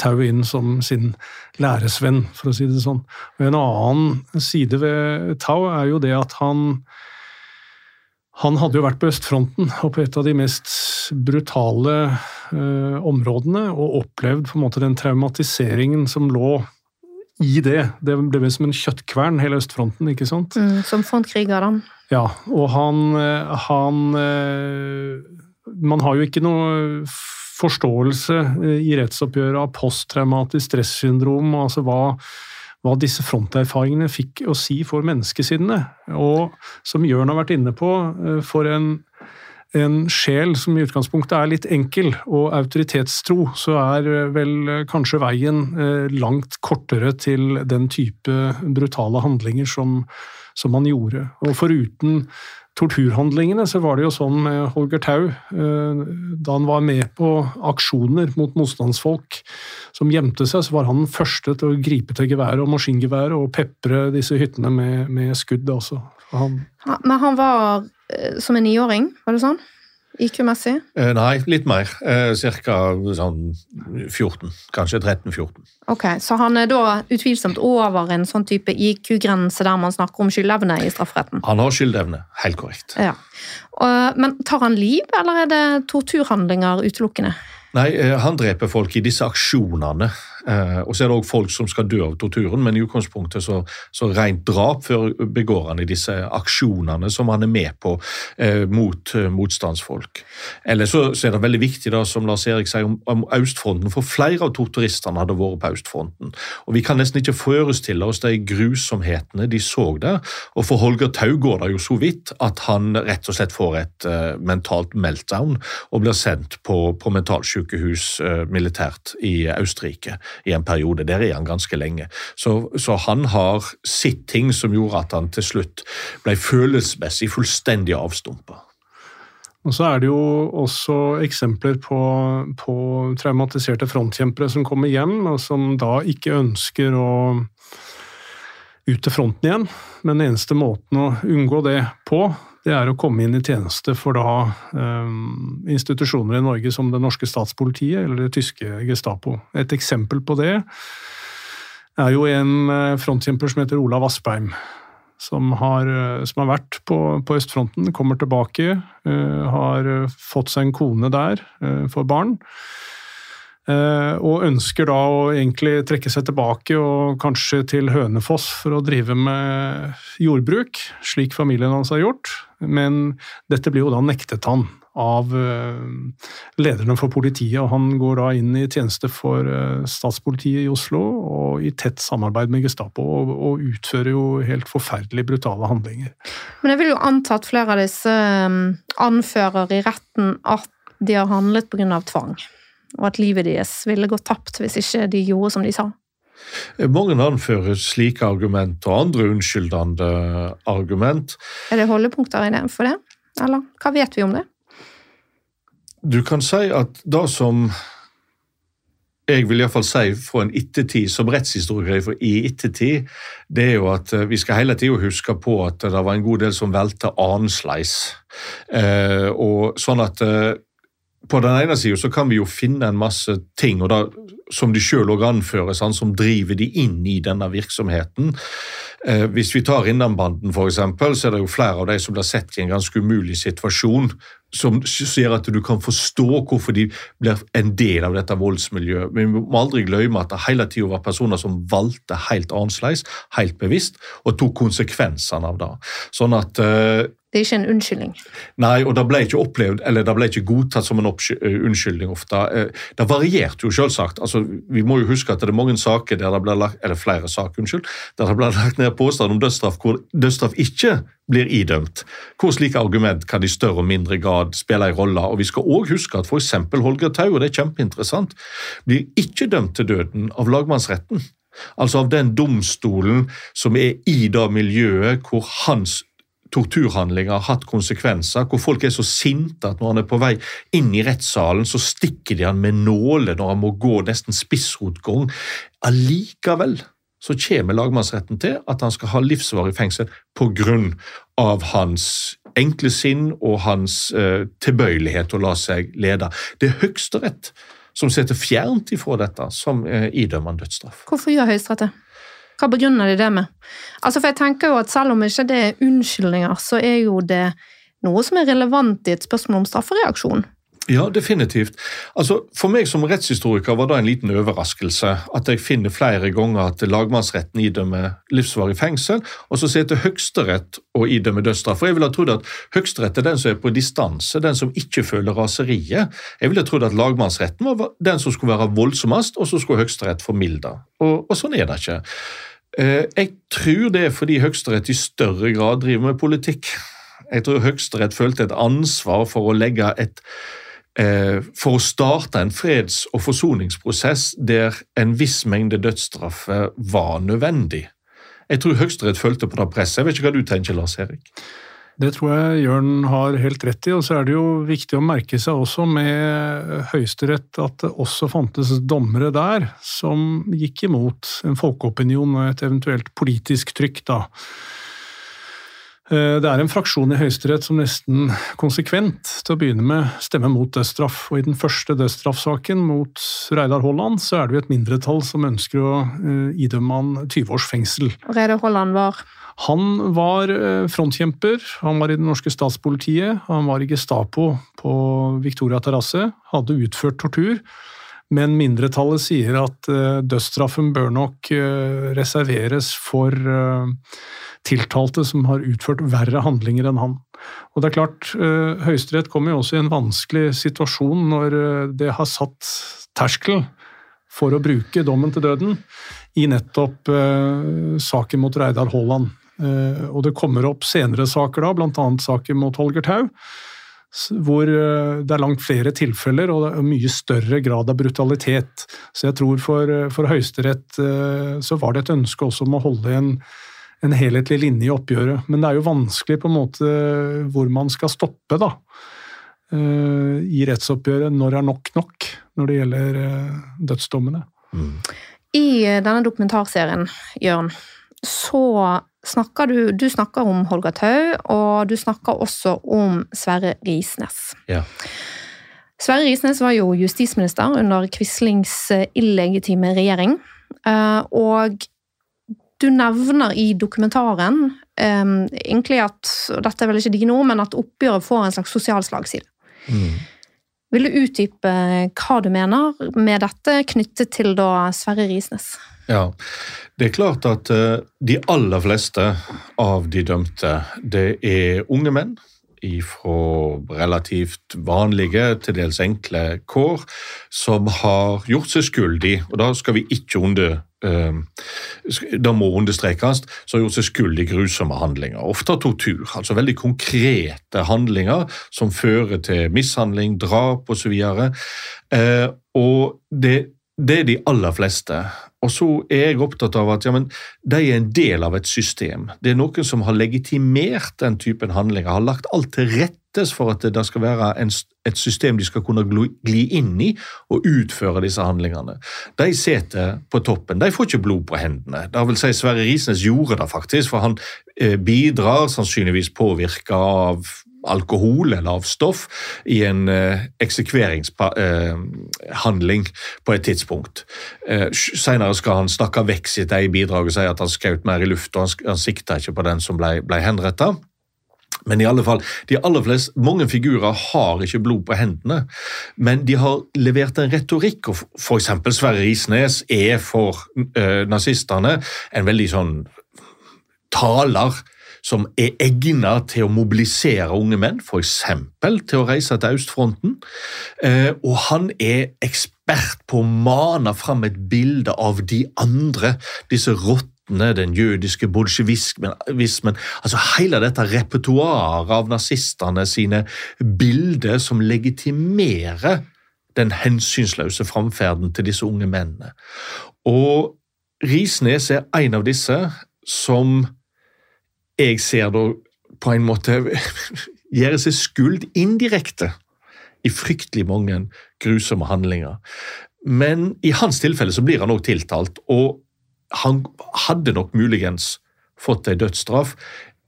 Tau inn som sin læresvenn, for å si det sånn. Og En annen side ved Tau er jo det at han han hadde jo vært på østfronten og på et av de mest brutale eh, områdene, og opplevd på en måte den traumatiseringen som lå i det. Det ble som en kjøttkvern, hele østfronten, ikke sant? Mm, som frontkriger, da. Ja, og han, han uh, man har jo ikke noe forståelse eh, i rettsoppgjøret av posttraumatisk stressyndrom, altså hva, hva disse fronterfaringene fikk å si for menneskesinnet. Og som Jørn har vært inne på, eh, for en, en sjel som i utgangspunktet er litt enkel og autoritetstro, så er eh, vel kanskje veien langt kortere til den type brutale handlinger som, som man gjorde. Og foruten torturhandlingene så var det jo sånn med Holger Tau, eh, da han var med på aksjoner mot motstandsfolk som gjemte seg, så var han den første til å gripe til geværet og maskingeværet og pepre disse hyttene med, med skudd også. Han, Men han var eh, som en niåring, var det sånn? IQ-messig? Eh, nei, litt mer. Eh, Ca. sånn 14. Kanskje 13-14. Ok, Så han er da utvilsomt over en sånn type IQ-grense der man snakker om skyldevne i strafferetten? Han har skyldevne, helt korrekt. Ja. Og, men tar han liv, eller er det torturhandlinger utelukkende? Nei, eh, han dreper folk i disse aksjonene. Eh, og så er det òg folk som skal dø av torturen, men i utgangspunktet så, så rent drap før begår han i disse aksjonene som han er med på eh, mot eh, motstandsfolk. Eller så, så, er det veldig viktig, da, som Lars Erik sier, om, om Østfronten, for flere av torturistene hadde vært på Østfronten. Og Vi kan nesten ikke forestille oss de grusomhetene de så der. Og for Holger Tau går det jo så vidt at han rett og slett får et uh, mentalt meltdown og blir sendt på, på mentalsykehus uh, militært i Østerrike i en periode. Der er han ganske lenge. Så, så han har sitt ting som gjorde at han til slutt ble følelsesmessig fullstendig avstumpa. Og så er det jo også eksempler på, på, traumatiserte frontkjempere som kommer hjem, og som da ikke ønsker å ut til fronten igjen. Men den eneste måten å unngå det på, det er å komme inn i tjeneste for da um, institusjoner i Norge som det norske statspolitiet eller det tyske Gestapo. Et eksempel på det er jo en eh, frontkjemper som heter Olav Aspheim. Som har, eh, som har vært på, på, østfronten, kommer tilbake, uh, har fått seg en kone der, uh, for barn. Uh, og ønsker da å egentlig trekke seg tilbake og kanskje til Hønefoss for å drive med jordbruk, slik familien hans har gjort men dette blir jo da nektet han av eh, lederne for politiet, og han går da inn i tjeneste for eh, statspolitiet i Oslo og i tett samarbeid med Gestapo, og, utfører jo helt forferdelig brutale handlinger. Men jeg vil jo anta at flere av disse eh, anfører i retten at de har handlet pga. tvang, og at livet deres ville gått tapt hvis ikke de gjorde som de sa. Mange anfører slike argument og andre unnskyldende argument. Er det holdepunkter i det for det, eller hva vet vi om det? Du kan si at det som jeg vil iallfall si fra en ettertid, som rettshistoriker i ettertid, det er jo at eh, vi skal hele tida huske på at det var en god del som valgte annenslags. Eh, og sånn at eh, på den ene sida så kan vi jo finne en masse ting, da, som de sjøl òg anfører, sånn, som driver de inn i denne virksomheten. Eh, hvis vi tar Innlandsbanden f.eks., så er det jo flere av de som blir sett i en ganske umulig situasjon, som ser at du kan forstå hvorfor de blir en del av dette voldsmiljøet. Men vi må aldri glemme at det hele tida var personer som valgte helt annerledes, helt bevisst, og tok konsekvensene av det. Sånn at eh, det er ikke en unnskyldning? Nei, og det ble ikke opplevd, eller det ble ikke godtatt som en unnskyldning ofte. Eh, det varierte jo selvsagt. Altså, vi må jo huske at det er mange saker der det ble lagt, eller flere saker, unnskyld, der det ble lagt ned påstand om dødsstraff hvor dødsstraff ikke blir idømt. Hvor slike argument kan i større og mindre grad spille en rolle. Og Vi skal òg huske at f.eks. Holger Tau, og det er kjempeinteressant, blir ikke dømt til døden av lagmannsretten. Altså av den domstolen som er i det miljøet hvor hans torturhandlinger har hatt konsekvenser, hvor folk er så sinte at når han er på vei inn i rettssalen, så stikker de han med nåler når han må gå nesten spissrotgang. Allikevel så kommer lagmannsretten til at han skal ha livsvarig fengsel av hans enkle sinn og hans uh, tilbøyelighet til å la seg lede. Det er Høyesterett som sitter fjernt ifra dette, som uh, idømmer en dødsstraff. Hvorfor gjør Høyesterett det? Hva begrunner de det med? Altså, for jeg tenker jo at Selv om ikke det er unnskyldninger, så er jo det noe som er relevant i et spørsmål om straffereaksjon. Ja, definitivt. Altså, For meg som rettshistoriker var det en liten overraskelse at jeg finner flere ganger at lagmannsretten idømmer livsvarig fengsel, og så sitter Høyesterett og idømmer dødsstraff. For Jeg ville trodd at Høyesterett er den som er på distanse, den som ikke føler raseriet. Jeg ville trodd at lagmannsretten var den som skulle være voldsomst, og så skulle Høyesterett formilde. Og, og sånn er det ikke. Eh, jeg tror det er fordi Høyesterett i større grad driver med politikk. Jeg tror Høyesterett følte et ansvar for å legge et for å starte en freds- og forsoningsprosess der en viss mengde dødsstraffer var nødvendig. Jeg tror Høyesterett følte på det presset. Jeg vet ikke hva du tenker, Lars Erik? Det tror jeg Jørn har helt rett i, og så er det jo viktig å merke seg også med Høyesterett at det også fantes dommere der som gikk imot en folkeopinion og et eventuelt politisk trykk, da. Eh, det er en fraksjon i Høyesterett som nesten konsekvent til å begynne med stemmer mot dødsstraff. Og I den første dødsstraffsaken mot Reidar Holland så er det jo et mindretall som ønsker å eh, idømme han 20 års fengsel. Reidar Holland var han var eh, frontkjemper, han var i det norske statspolitiet, han var i Gestapo på Victoria terrasse, hadde utført tortur. Men mindretallet sier at eh, dødsstraffen bør nok eh, reserveres for tiltalte som har utført verre handlinger enn han. Og det er klart, Høyesterett kommer jo også i en vanskelig situasjon når det har satt terskel for å bruke dommen til døden i nettopp saken mot Reidar Haaland. Eh, og det kommer opp senere saker da, bl.a. saken mot Holger Tau, hvor eh, det er langt flere tilfeller og det er mye større grad av brutalitet. Så jeg tror for, for Høyesterett eh, så var det et ønske også om å holde en, en helhetlig linje i oppgjøret. Men det er jo vanskelig på en måte hvor man skal stoppe, da. I rettsoppgjøret når det er nok nok når det gjelder dødsdommene. Mm. I denne dokumentarserien, Jørn, så snakker du, du snakker om Holger Tau, og du snakker også om Sverre Risnes. Ja. Sverre Risnes var jo justisminister under Quislings eh, illegitime regjering. Eh, og du nevner i dokumentaren um, egentlig at og dette er vel ikke dine ord, men at oppgjøret får en slags sosial slagside. Mm. Vil du utdype hva du mener med dette knyttet til da Sverre Risnes? Ja, det er klart at uh, de aller fleste av de dømte, det er unge menn ifra relativt vanlige, til dels enkle kår, som har gjort seg skyldig, og da skal vi ikke under uh, Da må understrekes, som har gjort seg skyldig i grusomme handlinger. Ofte tortur, altså veldig konkrete handlinger som fører til mishandling, drap osv. Uh, og det, det er de aller fleste. Og så er jeg opptatt av at ja, de er en del av et system. Det er noen som har legitimert den typen handlinger, har lagt alt til rettes for at det skal være en, et system de skal kunne gli inn i og utføre disse handlingene. De sitter på toppen. De får ikke blod på hendene. Det vil si Sverre Risnes gjorde det faktisk, for han eh, bidrar sannsynligvis påvirka av alkohol eller av stoff i en uh, eksekveringshandling uh, på et tidspunkt. Uh, Senere skal han snakke vekk sitt eget bidrag og si at han skjøt mer i lufta, han, han sikta ikke på den som ble, ble henretta. Men i alle fall, de aller flest, mange figurer har ikke blod på hendene, men de har levert en retorikk. og F.eks. Sverre Risnes er for uh, nazistene en veldig sånn taler som er egnet til å mobilisere unge menn, f.eks. til å reise til østfronten. Eh, og han er ekspert på å mane fram et bilde av de andre, disse rottene den jødiske bolsjevismen altså Hele dette repertoaret av nazistene sine bilder som legitimerer den hensynsløse framferden til disse unge mennene. Og Risnes er en av disse som jeg ser da på en måte gjøre seg skuld indirekte i fryktelig mange grusomme handlinger. Men i hans tilfelle så blir han òg tiltalt, og han hadde nok muligens fått en dødsstraff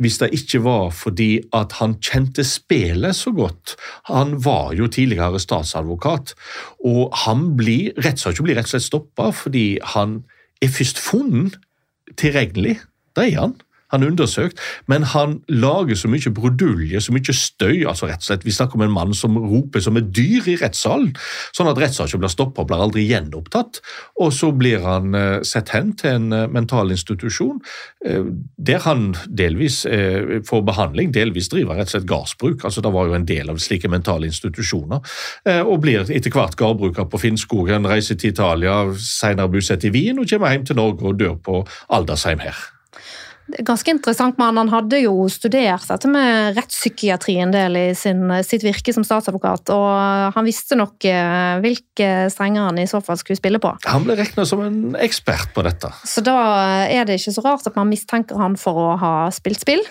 hvis det ikke var fordi at han kjente spelet så godt. Han var jo tidligere statsadvokat, og han blir rett og slett stoppa fordi han er først funnet tilregnelig. Det er han. Han er undersøkt, men han lager så mye brudulje, så mye støy. altså rett og slett, Vi snakker om en mann som roper som et dyr i rettssalen, sånn at rettssaken blir stoppa og blir aldri gjenopptatt. Og så blir han uh, sett hen til en uh, mental institusjon, uh, der han delvis får behandling, delvis driver rett og slett gardsbruk. altså Det var jo en del av slike mentale institusjoner. og blir etter hvert gardbruker på Finnskogen, reiser til Italia, senere bosatt i Wien og kommer hjem til Norge og dør på aldersheim her. Det ganske interessant, men Han hadde jo studert dette med rettspsykiatri en del i sin, sitt virke som statsadvokat, og han visste nok eh, hvilke strenger han i så fall skulle spille på. Han ble regna som en ekspert på dette. Så da er det ikke så rart at man mistenker han for å ha spilt spill?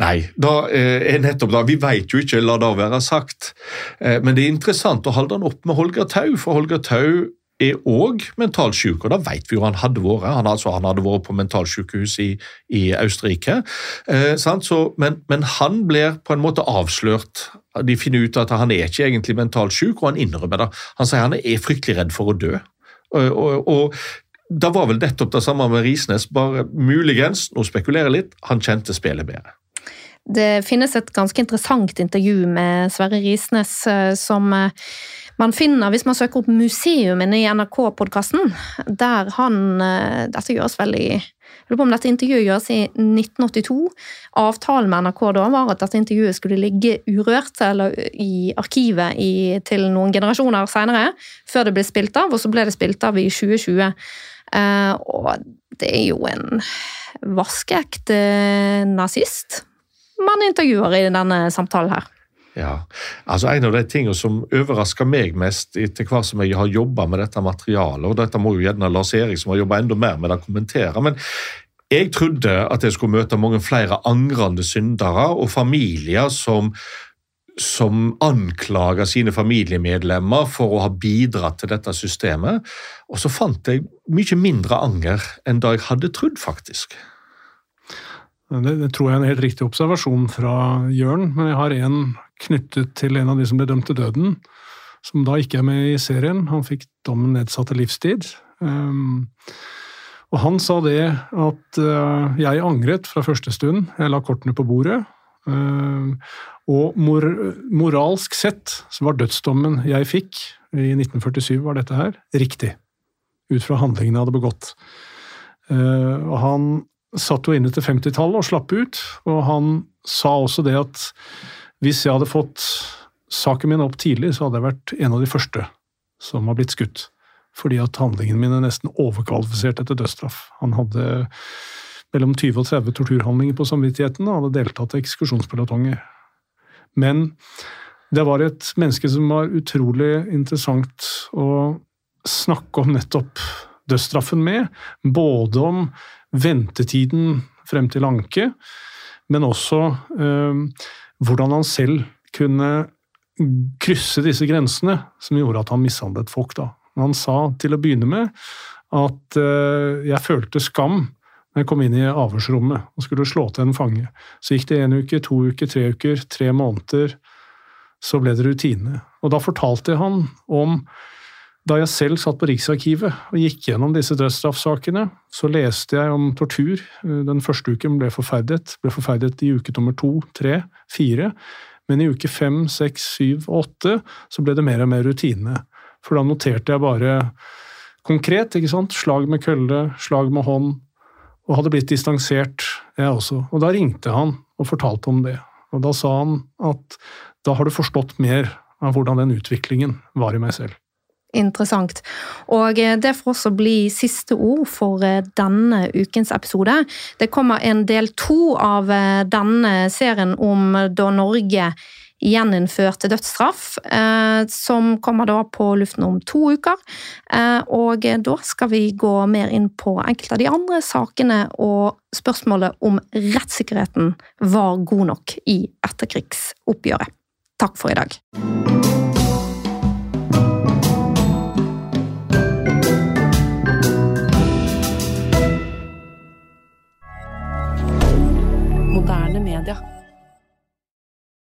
Nei, da er nettopp da, vi vet jo ikke, la det være sagt. Men det er interessant å holde han opp med Holger Tau, for Holger Tau er òg mentalsjuk, og da vet vi jo han hadde vært. Han, altså, han hadde vært på mentalsykehus i, i Østerrike. Eh, så, men, men, han blir på en måte avslørt. De finner ut at han er ikke egentlig mentalsjuk, og han innrømmer det. Han sier han er fryktelig redd for å dø. Og, og, og da var vel nettopp det samme med Risnes, bare muligens, nå spekulerer jeg litt, han kjente spillet bedre. Det finnes et ganske interessant intervju med Sverre Risnes eh, som eh, man finner hvis man søker opp Museumen i NRK-podkasten, der han eh, Dette gjøres vel jeg lurer på om dette intervjuet gjøres i 1982. Avtalen med NRK da var at dette intervjuet skulle ligge urørt eller i arkivet i, til noen generasjoner senere, før det ble spilt av, og så ble det spilt av i 2020. Eh, og det er jo en vaskeekte nazist man intervjuer i denne samtalen her. Ja, altså En av de tingene som overrasker meg mest etter hva som jeg har jobba med dette materialet, og dette må jo gjerne Lars Erik som har jobba enda mer med det, kommentere, men jeg trodde at jeg skulle møte mange flere angrende syndere og familier som, som anklager sine familiemedlemmer for å ha bidratt til dette systemet, og så fant jeg mye mindre anger enn da jeg hadde trodd, faktisk. Det, det, tror jeg er en helt riktig observasjon fra Jørn, men jeg har en knyttet til en av de som ble dømt til døden, som da ikke er med i serien. Han fikk dommen nedsatt til livstid. Um, og han sa det at uh, jeg angret fra første stund. Jeg la kortene på bordet. Uh, og mor moralsk sett så var dødsdommen jeg fikk i 1947, var dette her, riktig. Ut fra handlingene jeg hadde begått. Uh, og han satt jo inne til 50-tallet og slapp ut, og han sa også det at hvis jeg hadde fått saken min opp tidlig, så hadde jeg vært en av de første som har blitt skutt. Fordi at handlingene mine nesten overkvalifisert etter dødsstraff. Han hadde mellom 20 og 30 torturhandlinger på samvittigheten og hadde deltatt i ekskursjonspelotonger. Men det var et menneske som var utrolig interessant å snakke om nettopp dødsstraffen med. Både om ventetiden frem til anke, men også eh, hvordan han selv kunne krysse disse grensene som gjorde at han mishandlet folk. da. Han sa til å begynne med at eh, jeg følte skam når jeg kom inn i avhørsrommet og skulle slå til en fange. Så gikk det en uke, to uker, tre uker, tre måneder. Så ble det rutine. Og da fortalte han om da jeg selv satt på Riksarkivet og gikk gjennom disse dødsstraffsakene, så leste jeg om tortur. Den første uken ble forferdet. Ble forferdet i uke nummer to, tre, fire. Men i uke fem, seks, syv og åtte så ble det mer og mer rutine. For da noterte jeg bare konkret. ikke sant? Slag med kølle, slag med hånd. Og hadde blitt distansert, jeg også. Og da ringte han og fortalte om det. Og da sa han at da har du forstått mer av hvordan den utviklingen var i meg selv interessant. Og eh, det får også bli siste ord for eh, denne ukens episode. Det kommer en del to av eh, denne serien om da Norge gjeninnførte dødsstraff, som kommer da på luften om to uker. Og da skal vi gå mer inn på enkelte av de andre sakene og spørsmålet om rettssikkerheten var god nok i etterkrigsoppgjøret. Takk for i dag.